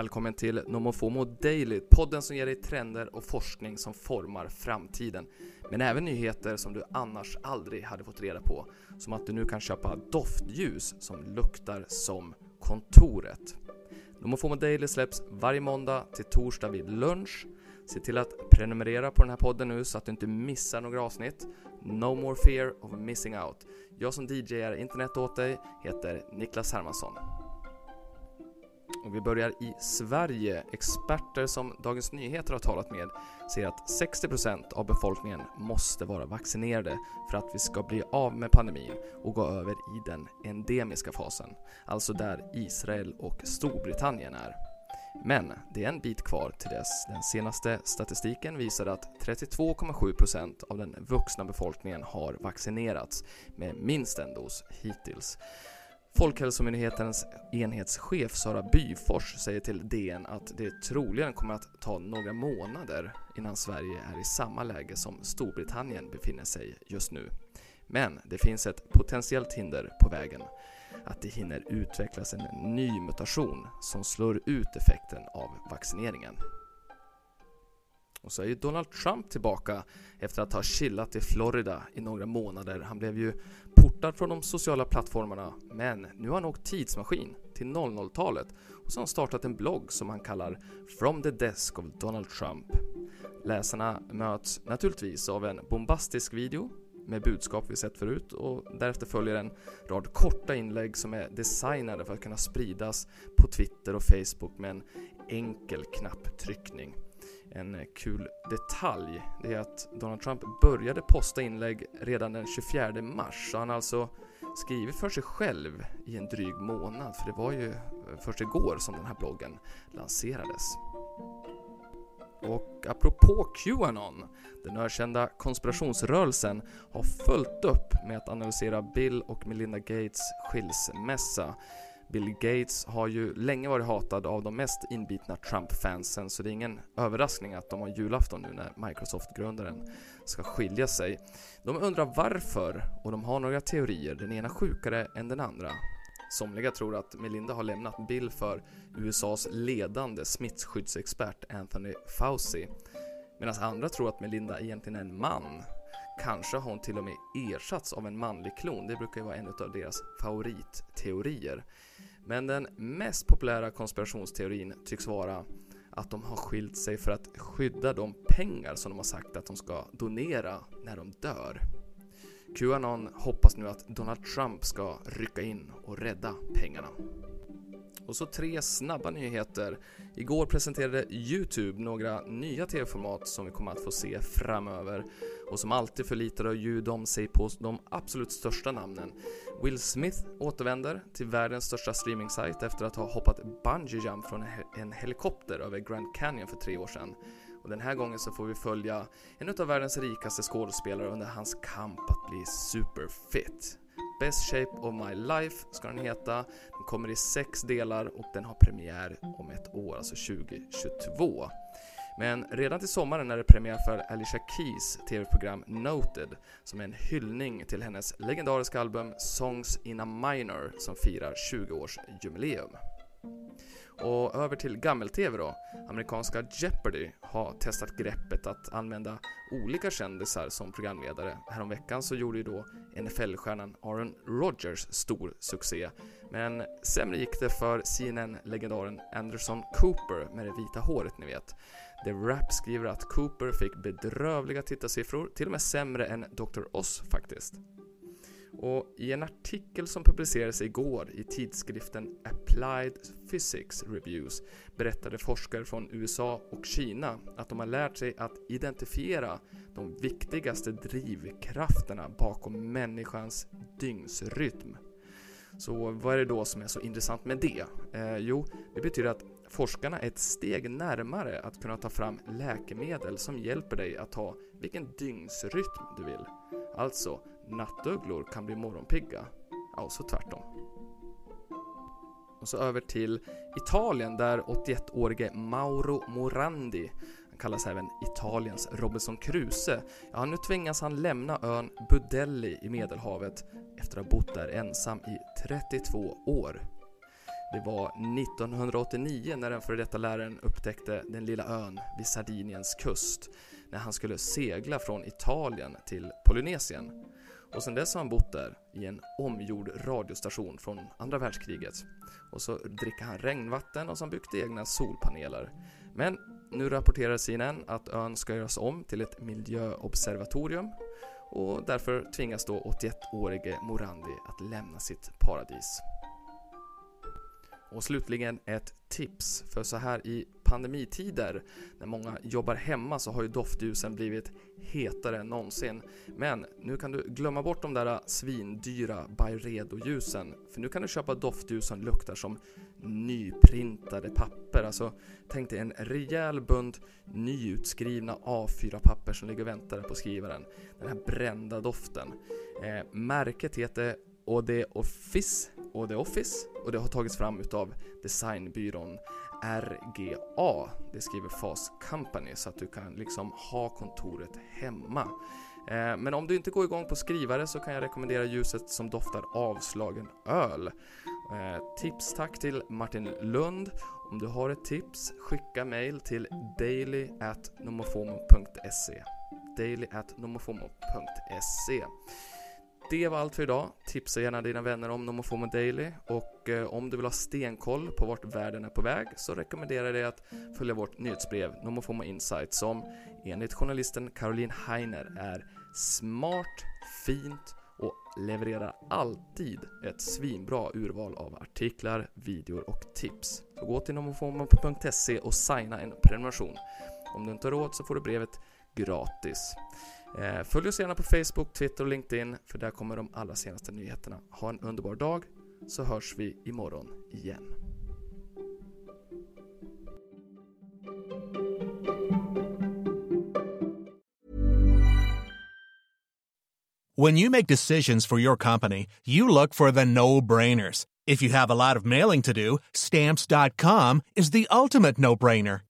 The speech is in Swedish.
Välkommen till Nomofomo Daily, podden som ger dig trender och forskning som formar framtiden. Men även nyheter som du annars aldrig hade fått reda på. Som att du nu kan köpa doftljus som luktar som kontoret. Nomofomo Daily släpps varje måndag till torsdag vid lunch. Se till att prenumerera på den här podden nu så att du inte missar några avsnitt. No more fear of missing out. Jag som DJ är internet åt dig heter Niklas Hermansson. Och vi börjar i Sverige. Experter som Dagens Nyheter har talat med säger att 60% av befolkningen måste vara vaccinerade för att vi ska bli av med pandemin och gå över i den endemiska fasen, alltså där Israel och Storbritannien är. Men det är en bit kvar till dess. Den senaste statistiken visar att 32,7% av den vuxna befolkningen har vaccinerats med minst en dos hittills. Folkhälsomyndighetens enhetschef Sara Byfors säger till DN att det troligen kommer att ta några månader innan Sverige är i samma läge som Storbritannien befinner sig just nu. Men det finns ett potentiellt hinder på vägen. Att det hinner utvecklas en ny mutation som slår ut effekten av vaccineringen. Och så är ju Donald Trump tillbaka efter att ha chillat i Florida i några månader. Han blev ju portad från de sociala plattformarna, men nu har han åkt tidsmaskin till 00-talet och så har han startat en blogg som han kallar “From the Desk of Donald Trump”. Läsarna möts naturligtvis av en bombastisk video med budskap vi sett förut och därefter följer en rad korta inlägg som är designade för att kunna spridas på Twitter och Facebook med en enkel knapptryckning. En kul detalj. Det är att Donald Trump började posta inlägg redan den 24 mars. Så han har alltså skrivit för sig själv i en dryg månad. För det var ju eh, först igår som den här bloggen lanserades. Och apropå Qanon, den ökända konspirationsrörelsen har följt upp med att analysera Bill och Melinda Gates skilsmässa. Bill Gates har ju länge varit hatad av de mest inbitna Trump-fansen så det är ingen överraskning att de har julafton nu när Microsoft-grundaren ska skilja sig. De undrar varför och de har några teorier, den ena sjukare än den andra. Somliga tror att Melinda har lämnat Bill för USAs ledande smittskyddsexpert Anthony Fauci medan andra tror att Melinda egentligen är en man Kanske har hon till och med ersatts av en manlig klon, det brukar ju vara en av deras favoritteorier. Men den mest populära konspirationsteorin tycks vara att de har skilt sig för att skydda de pengar som de har sagt att de ska donera när de dör. Qanon hoppas nu att Donald Trump ska rycka in och rädda pengarna. Och så tre snabba nyheter. Igår presenterade Youtube några nya tv-format som vi kommer att få se framöver och som alltid förlitar ju de sig på de absolut största namnen. Will Smith återvänder till världens största streaming-sajt efter att ha hoppat bungee jump från en helikopter över Grand Canyon för tre år sedan. Och den här gången så får vi följa en av världens rikaste skådespelare under hans kamp att bli superfit. Best Shape of My Life ska den heta. Den kommer i sex delar och den har premiär om ett år, alltså 2022. Men redan till sommaren är det premiär för Alicia Keys TV-program Noted som är en hyllning till hennes legendariska album Songs in a Minor som firar 20-årsjubileum. Och över till gammel-tv då. Amerikanska Jeopardy har testat greppet att använda olika kändisar som programledare. Häromveckan så gjorde ju då NFL-stjärnan Aaron Rodgers stor succé. Men sämre gick det för CNN-legendaren Anderson Cooper med det vita håret ni vet. The Wrap skriver att Cooper fick bedrövliga tittarsiffror, till och med sämre än Dr. Oz faktiskt. Och I en artikel som publicerades igår i tidskriften Applied Physics Reviews berättade forskare från USA och Kina att de har lärt sig att identifiera de viktigaste drivkrafterna bakom människans dygnsrytm. Så vad är det då som är så intressant med det? Eh, jo, det betyder att forskarna är ett steg närmare att kunna ta fram läkemedel som hjälper dig att ha vilken dygnsrytm du vill. Alltså, nattugglor kan bli morgonpigga. Ja, och så tvärtom. Och så över till Italien där 81-årige Mauro Morandi, han kallas även Italiens Robinson Crusoe, ja nu tvingas han lämna ön Budelli i Medelhavet efter att ha bott där ensam i 32 år. Det var 1989 när den före detta läraren upptäckte den lilla ön vid Sardiniens kust när han skulle segla från Italien till Polynesien. Och sedan dess har han bott där i en omgjord radiostation från andra världskriget. Och så dricker han regnvatten och så har han byggt egna solpaneler. Men nu rapporterar CNN att ön ska göras om till ett miljöobservatorium och därför tvingas då 81-årige Morandi att lämna sitt paradis. Och slutligen ett tips, för så här i pandemitider när många jobbar hemma så har ju doftljusen blivit hetare än någonsin. Men nu kan du glömma bort de där svindyra Byredo-ljusen för nu kan du köpa doftljus som luktar som nyprintade papper. Alltså tänk dig en rejäl bunt nyutskrivna A4-papper som ligger och väntar på skrivaren. Den här brända doften. Eh, märket heter Ode Office, och the Office och det har tagits fram utav designbyrån RGA. Det skriver Fast Company så att du kan liksom ha kontoret hemma. Eh, men om du inte går igång på skrivare så kan jag rekommendera ljuset som doftar avslagen öl. Eh, tips tack till Martin Lund. Om du har ett tips, skicka mail till daily@nomofomo.se daily@nomofomo.se det var allt för idag. Tipsa gärna dina vänner om Nomofomo Daily och eh, om du vill ha stenkoll på vart världen är på väg så rekommenderar jag dig att följa vårt nyhetsbrev Nomofomo Insight som enligt journalisten Caroline Heiner är smart, fint och levererar alltid ett svinbra urval av artiklar, videor och tips. Så gå till nomofomo.se och signa en prenumeration. Om du inte har råd så får du brevet gratis. Eh, följ oss gärna på Facebook, Twitter och LinkedIn för där kommer de allra senaste nyheterna. Ha en underbar dag så hörs vi imorgon igen. When you make decisions for your company, you look for the no-brainers. If you have a lot of mailing to do, stamps.com is the ultimate no-brainer.